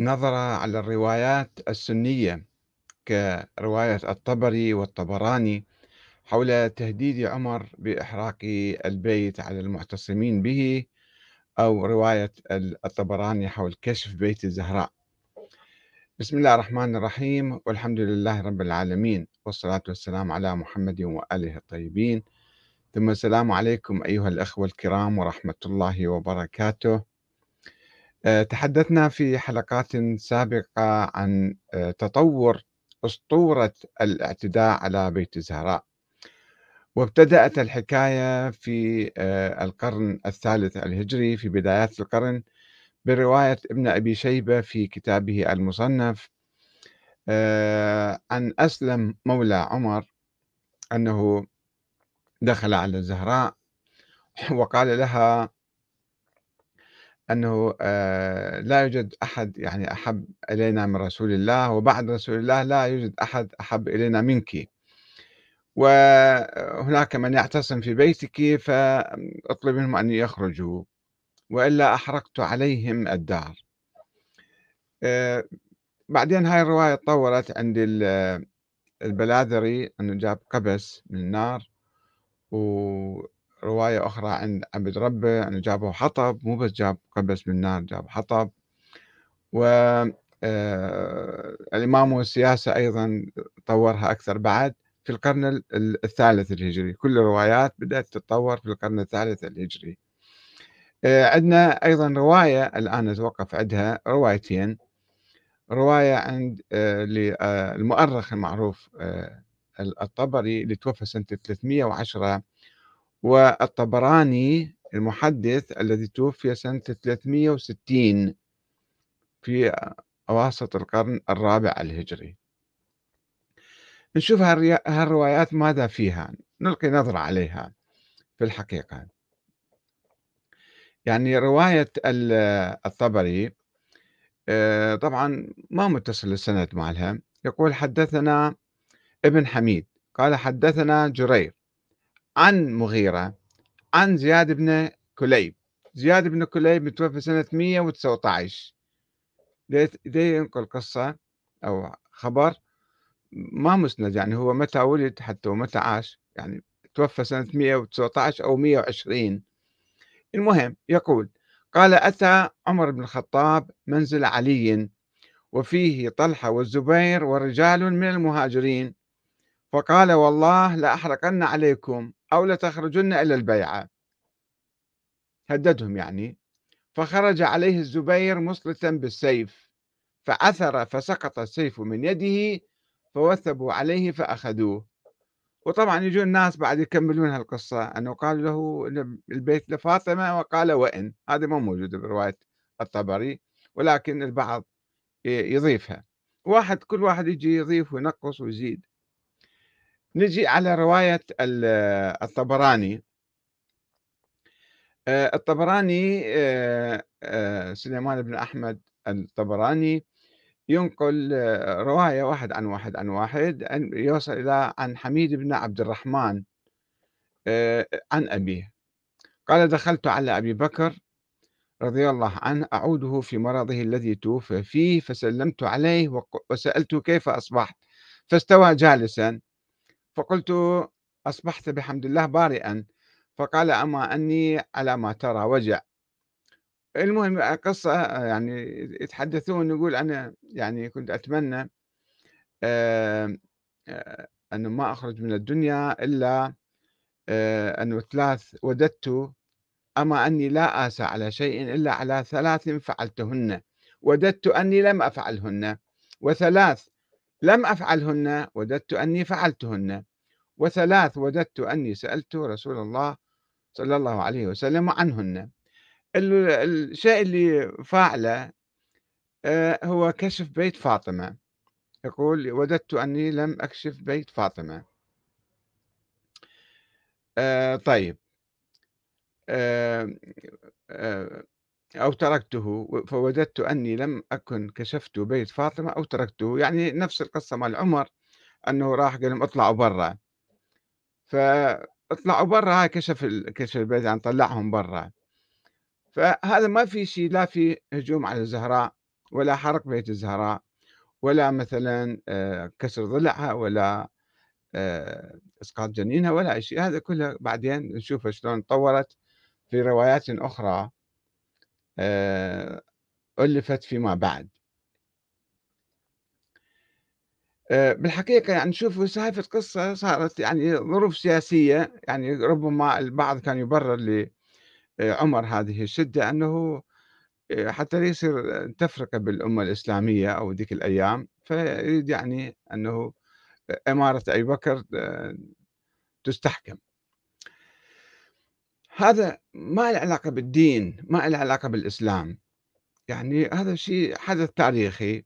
نظرة على الروايات السنية كرواية الطبري والطبراني حول تهديد عمر بإحراق البيت على المعتصمين به أو رواية الطبراني حول كشف بيت الزهراء. بسم الله الرحمن الرحيم والحمد لله رب العالمين والصلاة والسلام على محمد وآله الطيبين. ثم السلام عليكم أيها الأخوة الكرام ورحمة الله وبركاته. تحدثنا في حلقات سابقة عن آه، تطور أسطورة الاعتداء على بيت الزهراء. وابتدأت الحكاية في آه، القرن الثالث الهجري في بدايات القرن برواية ابن أبي شيبة في كتابه المصنف عن أسلم مولى عمر أنه دخل على الزهراء وقال لها أنه آه، لا يوجد أحد يعني أحب إلينا من رسول الله وبعد رسول الله لا يوجد أحد أحب إلينا منك. وهناك من يعتصم في بيتك فاطلب منهم أن يخرجوا وإلا أحرقت عليهم الدار. آه، بعدين هاي الرواية تطورت عند البلاذري أنه جاب قبس من النار و رواية أخرى عند عبد ربه أنه جابوا حطب مو بس جاب قبس من نار جاب حطب. و آه، الإمام والسياسة أيضا طورها أكثر بعد في القرن الثالث الهجري. كل الروايات بدأت تتطور في القرن الثالث الهجري. آه، عندنا أيضا رواية الآن نتوقف عندها روايتين. رواية عند آه، المؤرخ المعروف الطبري اللي توفى سنة 310 والطبراني المحدث الذي توفي سنة 360 في أواسط القرن الرابع الهجري. نشوف هالروايات ماذا فيها؟ نلقي نظرة عليها في الحقيقة. يعني رواية الطبري آه، طبعا ما متصل السند مالها. يقول حدثنا ابن حميد. قال حدثنا جرير. عن مغيرة عن زياد بن كليب. زياد بن كليب متوفى سنة 119 دي ينقل قصة أو خبر ما مسند يعني هو متى ولد حتى ومتى عاش يعني توفى سنة 119 أو 120 المهم يقول قال أتى عمر بن الخطاب منزل علي وفيه طلحة والزبير ورجال من المهاجرين. فقال والله لأحرقن عليكم. أو لتخرجن إلى البيعة. هددهم يعني. فخرج عليه الزبير مسلطا بالسيف فعثر فسقط السيف من يده فوثبوا عليه فأخذوه. وطبعا يجون الناس بعد يكملون هالقصة أنه قال له البيت لفاطمة وقال وإن. هذا ما موجود برواية الطبري ولكن البعض يضيفها. واحد كل واحد يجي يضيف وينقص ويزيد. نجي على رواية الطبراني. آه، الطبراني آه، آه، سليمان بن أحمد الطبراني ينقل رواية واحد عن واحد عن واحد يوصل إلى عن حميد بن عبد الرحمن عن أبيه. قال دخلت على أبي بكر رضي الله عنه أعوده في مرضه الذي توفي فيه فسلمت عليه وسألته كيف أصبحت فاستوى جالسا فقلت أصبحت بحمد الله بارئا فقال أما أني على ما ترى وجع. المهم قصة يعني يتحدثون يقول أنا يعني كنت أتمنى آه، أنه ما أخرج من الدنيا إلا آه، أنه ثلاث وددت أما أني لا آسى على شيء إلا على ثلاث فعلتهن. وددت أني لم أفعلهن وثلاث لم أفعلهن وددت أني فعلتهن. وثلاث وددت أني سألت رسول الله صلى الله عليه وسلم عنهن. الشيء اللي فاعله آه، هو كشف بيت فاطمة. يقول وددت أني لم أكشف بيت فاطمة. آه، طيب. آه، أو تركته. فوددت أني لم أكن كشفت بيت فاطمة أو تركته. يعني نفس القصة مال عمر أنه راح قال لهم اطلعوا برا. فاطلعوا برا هاي كشف كشف البيت يعني طلعهم برا. فهذا ما في شيء لا في هجوم على الزهراء ولا حرق بيت الزهراء ولا مثلا آه، كسر ضلعها ولا آه، إسقاط جنينها ولا شيء هذا كله بعدين نشوفه شلون تطورت في روايات أخرى آه، ألفت فيما بعد. بالحقيقة يعني نشوف هاي قصة صارت يعني ظروف سياسية يعني ربما البعض كان يبرر لعمر هذه الشدة أنه حتى يصير تفرقة بالأمة الإسلامية أو ذيك الأيام. فيريد يعني أنه إمارة أبي بكر تستحكم. هذا ما له علاقة بالدين ما له علاقة بالإسلام. يعني هذا شيء حدث تاريخي.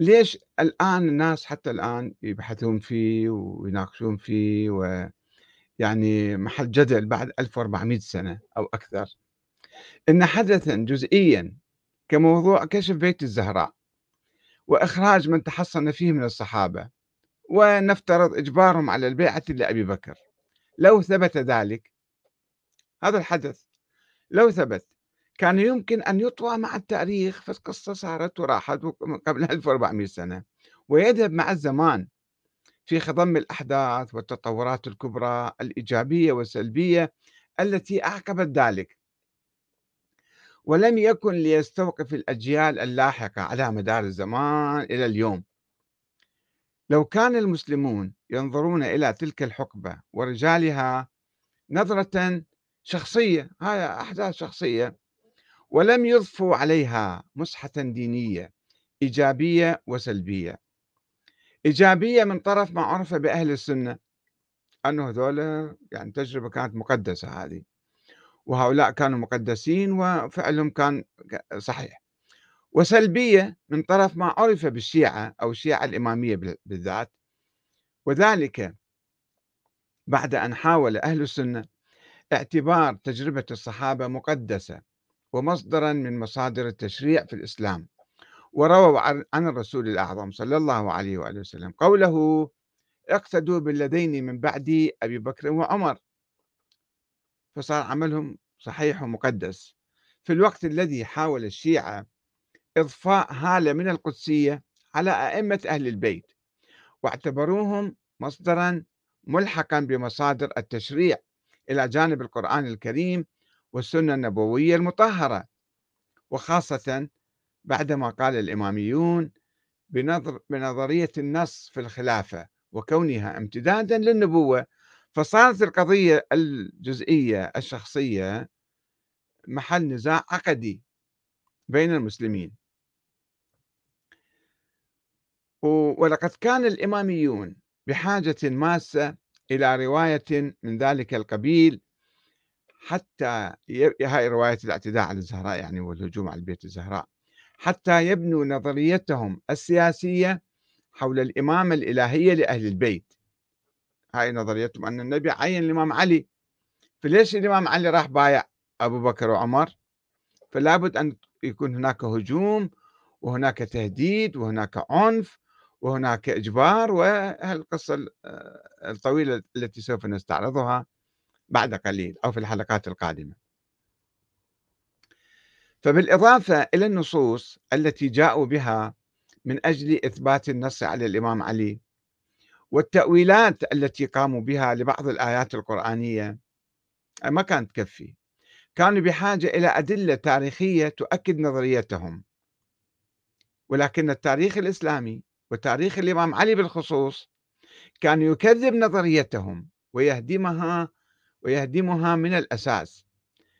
ليش الآن الناس حتى الآن يبحثون فيه ويناقشون فيه؟ ويعني محل جدل بعد 1400 سنة أو أكثر. إن حدثا جزئيا كموضوع كشف بيت الزهراء وإخراج من تحصن فيه من الصحابة ونفترض إجبارهم على البيعة لأبي بكر. لو ثبت ذلك هذا الحدث لو ثبت كان يمكن أن يطوى مع التاريخ فالقصة صارت وراحت قبل 1400 سنة ويذهب مع الزمان في خضم الأحداث والتطورات الكبرى الإيجابية والسلبية التي أعقبت ذلك. ولم يكن ليستوقف الأجيال اللاحقة على مدار الزمان إلى اليوم. لو كان المسلمون ينظرون إلى تلك الحقبة ورجالها نظرة شخصية هاي أحداث شخصية ولم يضفوا عليها مسحة دينية إيجابية وسلبية. إيجابية من طرف ما عرف بأهل السنة أنه هذول يعني تجربة كانت مقدسة هذه وهؤلاء كانوا مقدسين وفعلهم كان صحيح. وسلبية من طرف ما عرف بالشيعة أو الشيعة الإمامية بالذات. وذلك بعد أن حاول أهل السنة اعتبار تجربة الصحابة مقدسة. ومصدرا من مصادر التشريع في الإسلام ورووا عن الرسول الأعظم صلى الله عليه وآله وسلم قوله اقتدوا بالذين من بعد أبي بكر وعمر. فصار عملهم صحيح ومقدس. في الوقت الذي حاول الشيعة إضفاء هالة من القدسية على أئمة أهل البيت واعتبروهم مصدرا ملحقا بمصادر التشريع إلى جانب القرآن الكريم والسنة النبوية المطهرة. وخاصة بعدما قال الإماميون بنظر بنظرية النص في الخلافة وكونها امتدادا للنبوة فصارت القضية الجزئية الشخصية محل نزاع عقدي بين المسلمين. ولقد كان الإماميون بحاجة ماسة إلى رواية من ذلك القبيل حتى هاي رواية الاعتداء على الزهراء يعني والهجوم على البيت الزهراء حتى يبنوا نظريتهم السياسية حول الإمامة الإلهية لأهل البيت. هاي نظريتهم أن النبي عين الإمام علي. فليش الإمام علي راح بايع أبو بكر وعمر؟ فلا بد أن يكون هناك هجوم وهناك تهديد وهناك عنف وهناك إجبار وهالقصة الطويلة التي سوف نستعرضها. بعد قليل أو في الحلقات القادمة. فبالإضافة إلى النصوص التي جاءوا بها من أجل إثبات النص على الإمام علي والتأويلات التي قاموا بها لبعض الآيات القرآنية ما كانت تكفي. كانوا بحاجة إلى أدلة تاريخية تؤكد نظريتهم. ولكن التاريخ الإسلامي وتاريخ الإمام علي بالخصوص كان يكذب نظريتهم ويهدمها ويهدمها من الأساس.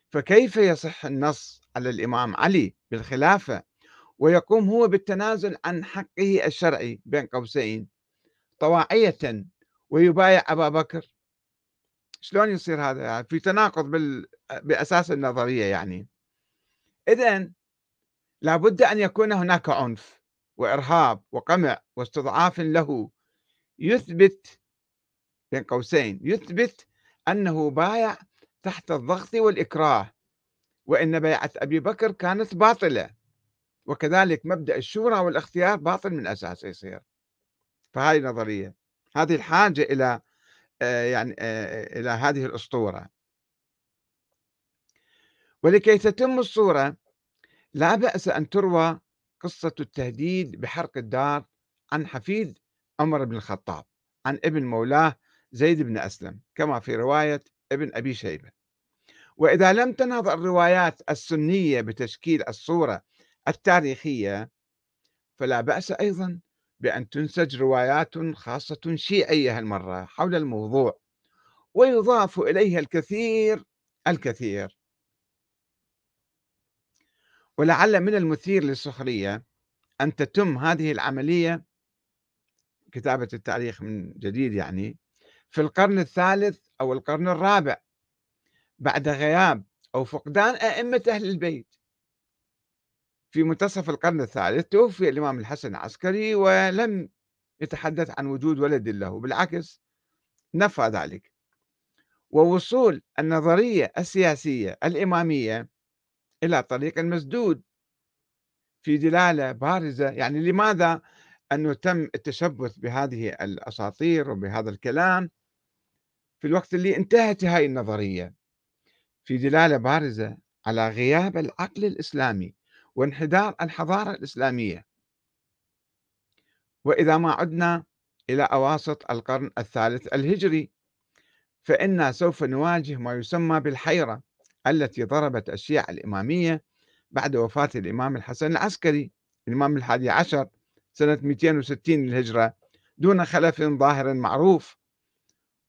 فكيف يصح النص على الإمام علي بالخلافة ويقوم هو بالتنازل عن حقه الشرعي بين قوسين؟ طواعية ويبايع أبا بكر. شلون يصير هذا؟ يعني في تناقض بال... بأساس النظرية يعني. إذا لابد أن يكون هناك عنف وإرهاب وقمع واستضعاف له. يثبت بين قوسين يثبت أنه بايع تحت الضغط والإكراه وإن بيعة أبي بكر كانت باطلة وكذلك مبدأ الشورى والاختيار باطل من أساسه يصير. فهذه نظرية. هذه الحاجة إلى آه، يعني آه، إلى هذه الأسطورة. ولكي تتم الصورة لا بأس أن تروى قصة التهديد بحرق الدار عن حفيد عمر بن الخطاب عن ابن مولاه زيد بن أسلم كما في رواية ابن أبي شيبة. وإذا لم تنهض الروايات السنية بتشكيل الصورة التاريخية فلا بأس أيضا بأن تنسج روايات خاصة شيعية هالمرة حول الموضوع ويضاف إليها الكثير الكثير. ولعل من المثير للسخرية أن تتم هذه العملية كتابة التاريخ من جديد يعني في القرن الثالث أو القرن الرابع بعد غياب أو فقدان أئمة أهل البيت. في منتصف القرن الثالث توفي الإمام الحسن العسكري ولم يتحدث عن وجود ولد له بالعكس نفى ذلك. ووصول النظرية السياسية الإمامية إلى طريق مسدود في دلالة بارزة. يعني لماذا أنه تم التشبث بهذه الأساطير وبهذا الكلام؟ في الوقت اللي انتهت هاي النظرية في دلالة بارزة على غياب العقل الإسلامي وانحدار الحضارة الإسلامية. وإذا ما عدنا إلى أواسط القرن الثالث الهجري فإنا سوف نواجه ما يسمى بالحيرة التي ضربت الشيعة الإمامية بعد وفاة الإمام الحسن العسكري الإمام الحادي عشر سنة 260 للهجرة دون خلف ظاهر معروف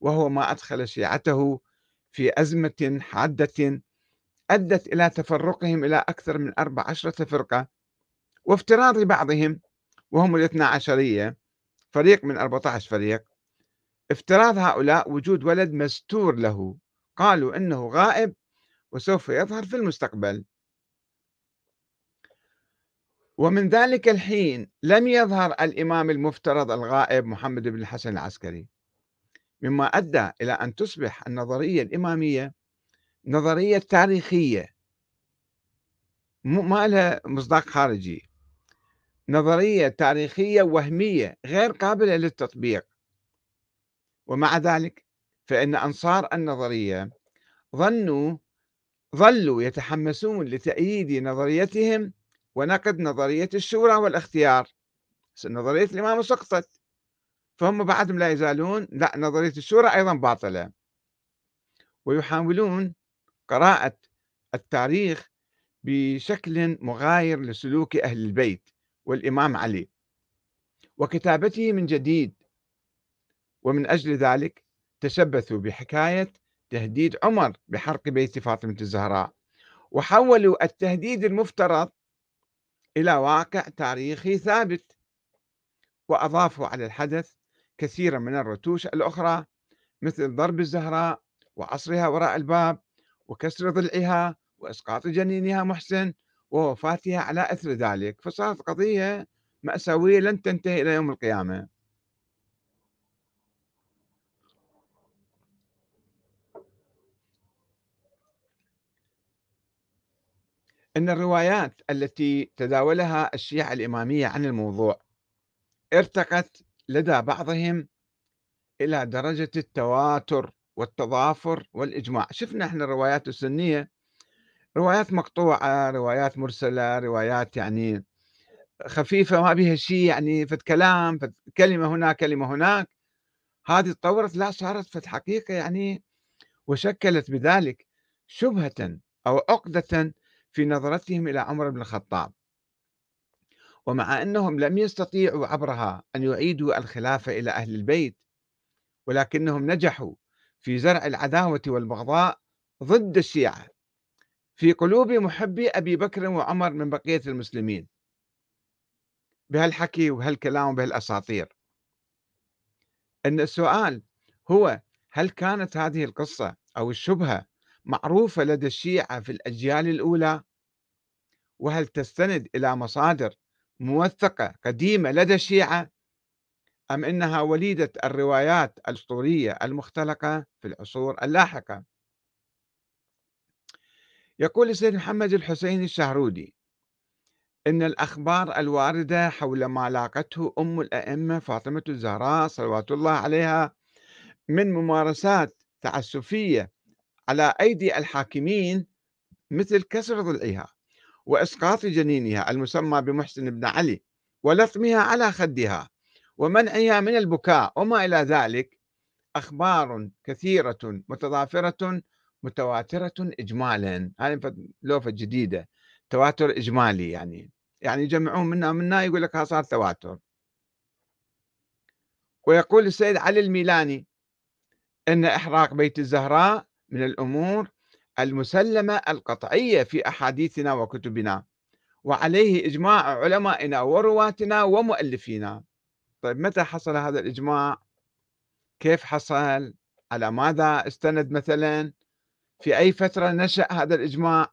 وهو ما أدخل شيعته في أزمة حادة أدت إلى تفرقهم إلى أكثر من أربع عشرة فرقة وافتراض بعضهم وهم الاثنى عشرية فريق من 14 فريق. افتراض هؤلاء وجود ولد مستور له قالوا إنه غائب وسوف يظهر في المستقبل. ومن ذلك الحين لم يظهر الإمام المفترض الغائب محمد بن الحسن العسكري. مما أدى إلى أن تصبح النظرية الإمامية نظرية تاريخية ما لها مصداق خارجي. نظرية تاريخية وهمية غير قابلة للتطبيق. ومع ذلك فإن أنصار النظرية ظنوا ظلوا يتحمسون لتأييد نظريتهم ونقد نظرية الشورى والاختيار. نظرية الإمام سقطت. فهم بعدهم لا يزالون لا نظرية الشورى أيضا باطلة. ويحاولون قراءة التاريخ بشكل مغاير لسلوك أهل البيت والإمام علي. وكتابته من جديد. ومن أجل ذلك تشبثوا بحكاية تهديد عمر بحرق بيت فاطمة الزهراء. وحولوا التهديد المفترض إلى واقع تاريخي ثابت. وأضافوا على الحدث كثيرا من الرتوش الأخرى مثل ضرب الزهراء وعصرها وراء الباب وكسر ضلعها وإسقاط جنينها محسن ووفاتها على إثر ذلك. فصارت قضية مأساوية لن تنتهي إلى يوم القيامة. أن الروايات التي تداولها الشيعة الإمامية عن الموضوع ارتقت لدى بعضهم إلى درجة التواتر والتضافر والإجماع. شفنا إحنا الروايات السنية روايات مقطوعة روايات مرسلة روايات يعني خفيفة ما بها شيء يعني فت كلام فت كلمة هنا كلمة هناك. هذه تطورت لا صارت فت حقيقة يعني وشكلت بذلك شبهة أو عقدة في نظرتهم إلى عمر بن الخطاب. ومع أنهم لم يستطيعوا عبرها أن يعيدوا الخلافة إلى أهل البيت ولكنهم نجحوا في زرع العداوة والبغضاء ضد الشيعة في قلوب محبي أبي بكر وعمر من بقية المسلمين. بهالحكي وبهالكلام وبهالأساطير. أن السؤال هو هل كانت هذه القصة أو الشبهة معروفة لدى الشيعة في الأجيال الأولى؟ وهل تستند إلى مصادر موثقة قديمة لدى الشيعة أم إنها وليدة الروايات الأسطورية المختلقة في العصور اللاحقة؟ يقول السيد محمد الحسين الشهرودي إن الأخبار الواردة حول ما لاقته أم الأئمة فاطمة الزهراء صلوات الله عليها من ممارسات تعسفية على أيدي الحاكمين مثل كسر ضلعها. وإسقاط جنينها المسمى بمحسن بن علي ولطمها على خدها ومنعها من البكاء وما إلى ذلك أخبار كثيرة متضافرة متواترة إجمالا. هذه لوفة جديدة تواتر إجمالي يعني. يعني يجمعون منا منا يقول لك صار تواتر. ويقول السيد علي الميلاني أن إحراق بيت الزهراء من الأمور المسلمة القطعية في أحاديثنا وكتبنا وعليه إجماع علمائنا ورواتنا ومؤلفينا طيب متى حصل هذا الإجماع؟ كيف حصل؟ على ماذا استند مثلا؟ في أي فترة نشأ هذا الإجماع؟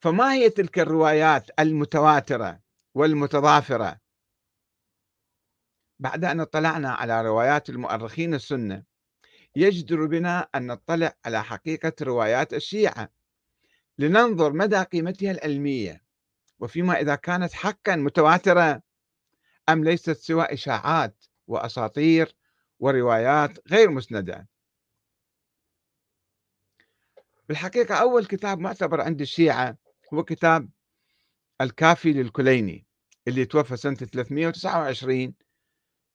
فما هي تلك الروايات المتواترة والمتضافرة؟ بعد أن اطلعنا على روايات المؤرخين السنة يجدر بنا أن نطلع على حقيقة روايات الشيعة. لننظر مدى قيمتها العلمية وفيما إذا كانت حقا متواترة أم ليست سوى إشاعات وأساطير وروايات غير مسندة. بالحقيقة أول كتاب معتبر عند الشيعة هو كتاب الكافي للكليني اللي توفى سنة 329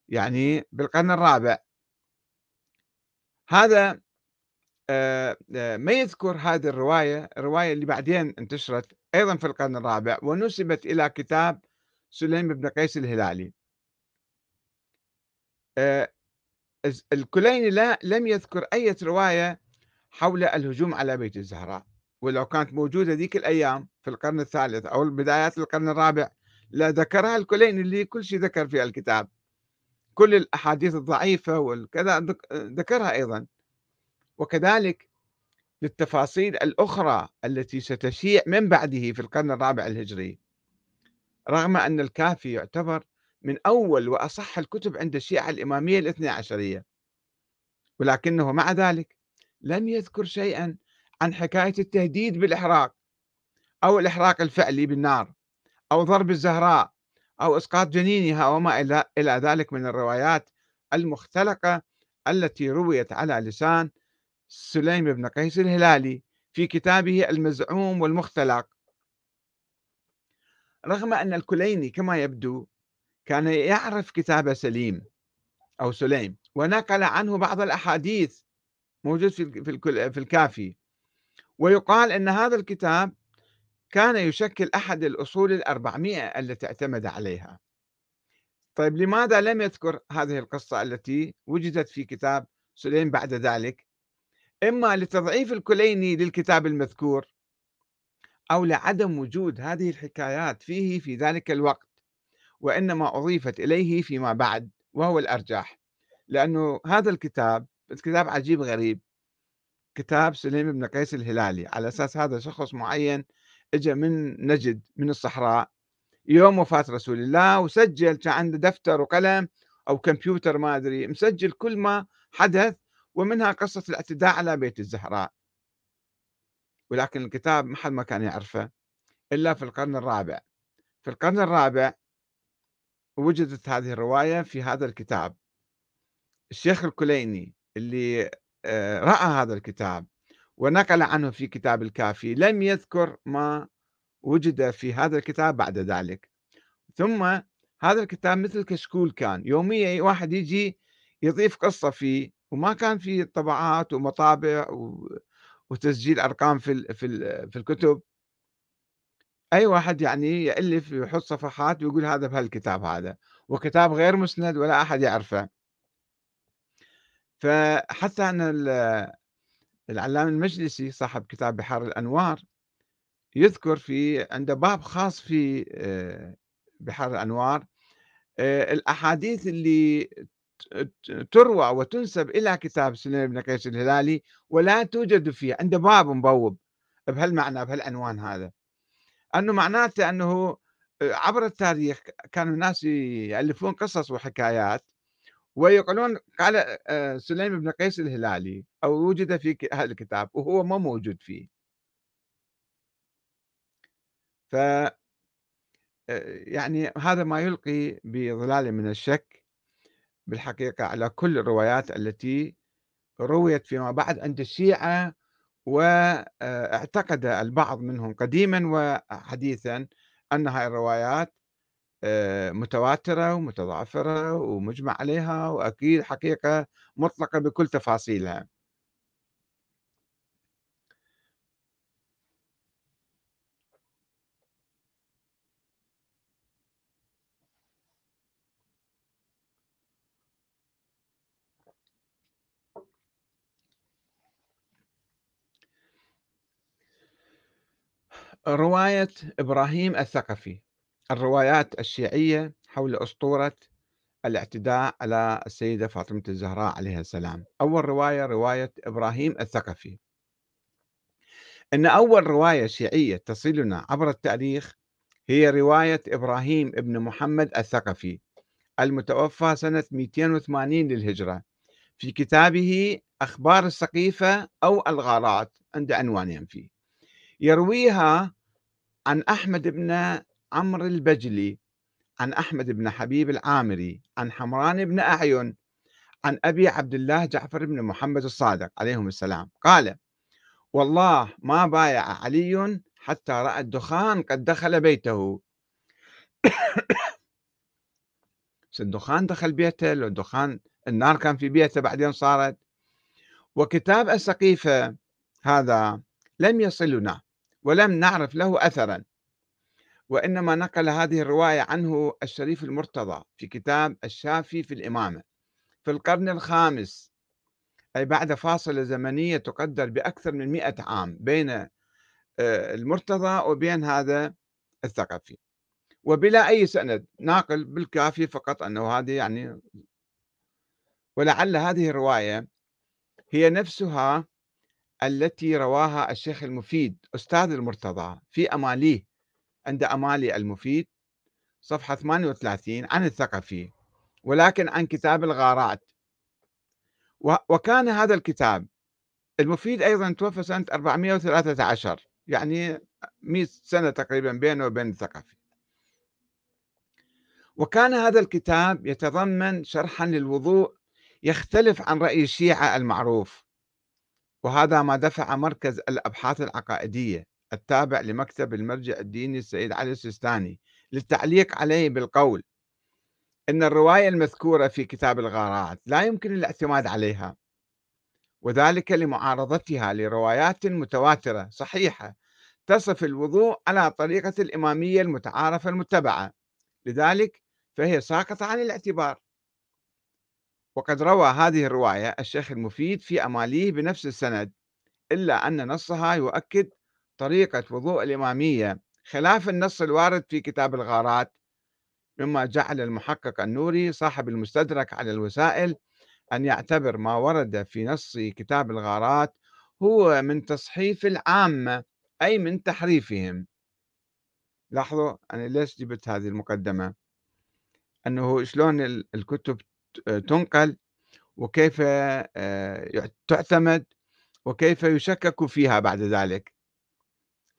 يعني بالقرن الرابع. هذا آه، آه، ما يذكر هذه الرواية الرواية اللي بعدين انتشرت أيضا في القرن الرابع ونسبت إلى كتاب سليم بن قيس الهلالي. آه، الكليني لا لم يذكر أي رواية حول الهجوم على بيت الزهراء. ولو كانت موجودة ذيك الأيام في القرن الثالث أو بدايات القرن الرابع لا ذكرها الكليني اللي كل شيء ذكر في الكتاب. كل الأحاديث الضعيفة والكذا ذكرها أيضا. وكذلك للتفاصيل الأخرى التي ستشيع من بعده في القرن الرابع الهجري. رغم أن الكافي يعتبر من أول وأصح الكتب عند الشيعة الإمامية الاثنى عشرية. ولكنه مع ذلك لم يذكر شيئا عن حكاية التهديد بالإحراق أو الإحراق الفعلي بالنار أو ضرب الزهراء أو إسقاط جنينها وما إلى ذلك من الروايات المختلقة التي رويت على لسان سليم بن قيس الهلالي في كتابه المزعوم والمختلق. رغم أن الكليني كما يبدو كان يعرف كتاب سليم أو سليم ونقل عنه بعض الأحاديث موجود في في الكافي ويقال أن هذا الكتاب كان يشكل أحد الأصول الأربعمائة التي اعتمد عليها. طيب لماذا لم يذكر هذه القصة التي وجدت في كتاب سليم بعد ذلك؟ إما لتضعيف الكليني للكتاب المذكور أو لعدم وجود هذه الحكايات فيه في ذلك الوقت وإنما أضيفت إليه فيما بعد وهو الأرجح لأنه هذا الكتاب كتاب عجيب غريب كتاب سليم بن قيس الهلالي. على أساس هذا شخص معين اجى من نجد من الصحراء يوم وفاة رسول الله وسجل كان عنده دفتر وقلم أو كمبيوتر ما أدري مسجل كل ما حدث ومنها قصة الاعتداء على بيت الزهراء. ولكن الكتاب ما حد ما كان يعرفه إلا في القرن الرابع. في القرن الرابع وجدت هذه الرواية في هذا الكتاب. الشيخ الكليني اللي آه، رأى هذا الكتاب ونقل عنه في كتاب الكافي. لم يذكر ما وجد في هذا الكتاب بعد ذلك. ثم هذا الكتاب مثل كشكول كان. يوميا واحد يجي يضيف قصة فيه وما كان في طبعات ومطابع وتسجيل أرقام في في الكتب. أي واحد يعني يألف ويحط صفحات ويقول هذا بهالكتاب هذا وكتاب غير مسند ولا أحد يعرفه. فحتى أن العلام المجلسي صاحب كتاب بحار الأنوار يذكر في عنده باب خاص في آه، بحار الأنوار آه، الأحاديث اللي تروى وتنسب إلى كتاب سليم بن قيس الهلالي ولا توجد فيه عنده باب مبوب بهالمعنى بهالعنوان هذا. أنه معناته أنه آه، عبر التاريخ كانوا الناس يألفون قصص وحكايات ويقولون قال آه، سليم بن قيس الهلالي أو وجد في هذا الكتاب وهو ما موجود فيه. ف آه، يعني هذا ما يلقي بظلال من الشك بالحقيقة على كل الروايات التي رويت فيما بعد عند الشيعة واعتقد البعض منهم قديما وحديثا أن هاي الروايات آه، متواترة ومتضافرة ومجمع عليها وأكيد حقيقة مطلقة بكل تفاصيلها. رواية إبراهيم الثقفي. الروايات الشيعية حول أسطورة الاعتداء على السيدة فاطمة الزهراء عليها السلام. أول رواية رواية إبراهيم الثقفي. أن أول رواية شيعية تصلنا عبر التاريخ هي رواية إبراهيم ابن محمد الثقفي المتوفى سنة 280 للهجرة. في كتابه أخبار السقيفة أو الغارات عند عنوانين فيه. يرويها عن أحمد بن عمرو البجلي عن أحمد بن حبيب العامري عن حمران بن أعين عن أبي عبد الله جعفر بن محمد الصادق عليهم السلام. قال والله ما بايع علي حتى رأى الدخان قد دخل بيته. بس الدخان دخل بيته لو الدخان النار كان في بيته بعدين صارت. وكتاب السقيفة هذا لم يصلنا ولم نعرف له أثرا. وإنما نقل هذه الرواية عنه الشريف المرتضى في كتاب الشافي في الإمامة. في القرن الخامس أي بعد فاصلة زمنية تقدر بأكثر من مئة عام بين آه، المرتضى وبين هذا الثقفي. وبلا أي سند ناقل بالكافي فقط أنه هذه يعني ولعل هذه الرواية هي نفسها التي رواها الشيخ المفيد أستاذ المرتضى في أماليه. عند أمالي المفيد صفحة 38 عن الثقفي ولكن عن كتاب الغارات. وكان هذا الكتاب المفيد أيضا توفى سنة 413 يعني 100 سنة تقريبا بينه وبين الثقفي. وكان هذا الكتاب يتضمن شرحا للوضوء يختلف عن رأي الشيعة المعروف وهذا ما دفع مركز الأبحاث العقائدية. التابع لمكتب المرجع الديني السيد علي السيستاني للتعليق عليه بالقول أن الرواية المذكورة في كتاب الغارات لا يمكن الاعتماد عليها وذلك لمعارضتها لروايات متواترة صحيحة تصف الوضوء على طريقة الإمامية المتعارفة المتبعة لذلك فهي ساقطة عن الاعتبار. وقد روى هذه الرواية الشيخ المفيد في أماليه بنفس السند إلا أن نصها يؤكد طريقة وضوء الإمامية خلاف النص الوارد في كتاب الغارات مما جعل المحقق النوري صاحب المستدرك على الوسائل أن يعتبر ما ورد في نص كتاب الغارات هو من تصحيف العامة أي من تحريفهم. لاحظوا أنا ليش جبت هذه المقدمة؟ أنه شلون الكتب تنقل وكيف آه، تعتمد وكيف يشكك فيها بعد ذلك.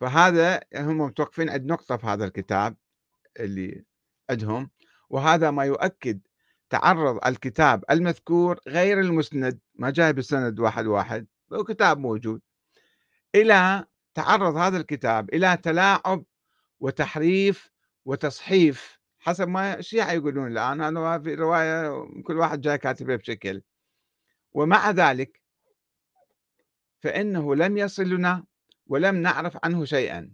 فهذا هم متوقفين عند نقطة في هذا الكتاب اللي عندهم وهذا ما يؤكد تعرض الكتاب المذكور غير المسند ما جاي بالسند واحد واحد هو كتاب موجود إلى تعرض هذا الكتاب إلى تلاعب وتحريف وتصحيف حسب ما الشيعة يقولون الآن هذا في رواية كل واحد جاي كاتبه بشكل. ومع ذلك فإنه لم يصل لنا ولم نعرف عنه شيئا.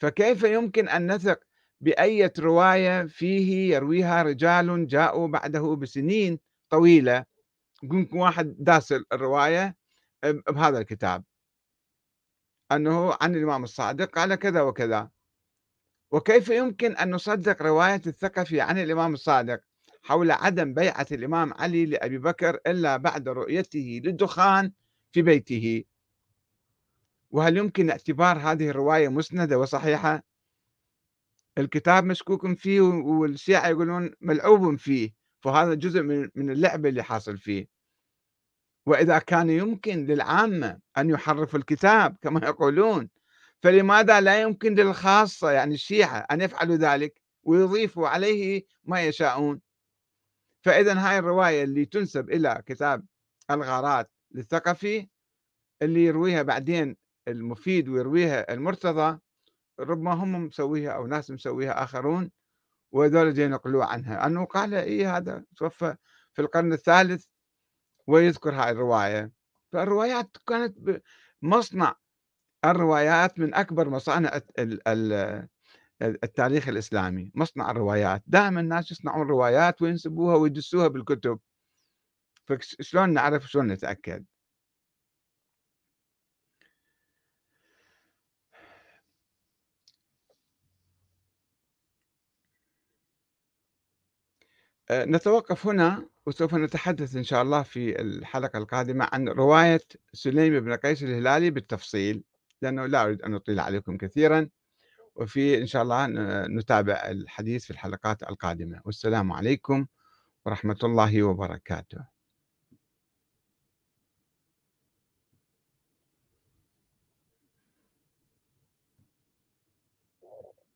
فكيف يمكن أن نثق بأية رواية فيه يرويها رجال جاءوا بعده بسنين طويلة؟ يمكن واحد داس الرواية بهذا الكتاب. أنه عن الإمام الصادق قال كذا وكذا. وكيف يمكن أن نصدق رواية الثقفي عن الإمام الصادق حول عدم بيعة الإمام علي لأبي بكر إلا بعد رؤيته للدخان في بيته؟ وهل يمكن اعتبار هذه الرواية مسندة وصحيحة؟ الكتاب مشكوك فيه والشيعة يقولون ملعوب فيه فهذا جزء من اللعبة اللي حاصل فيه. وإذا كان يمكن للعامة أن يحرفوا الكتاب كما يقولون فلماذا لا يمكن للخاصة يعني الشيعة أن يفعلوا ذلك ويضيفوا عليه ما يشاءون؟ فإذا هاي الرواية اللي تنسب إلى كتاب الغارات للثقفي اللي يرويها بعدين المفيد ويرويها المرتضى ربما هم مسويها أو ناس مسويها آخرون وهذول ينقلوا عنها. أنه قال إيه هذا توفى في القرن الثالث ويذكر هاي الرواية. فالروايات كانت مصنع. الروايات من أكبر مصانع التاريخ الإسلامي. مصنع الروايات. دائما الناس يصنعون روايات وينسبوها ويدسوها بالكتب. فشلون نعرف شلون نتأكد؟ نتوقف هنا وسوف نتحدث إن شاء الله في الحلقة القادمة عن رواية سليم بن قيس الهلالي بالتفصيل لأنه لا أريد أن أطيل عليكم كثيرا وفي إن شاء الله نتابع الحديث في الحلقات القادمة. والسلام عليكم ورحمة الله وبركاته.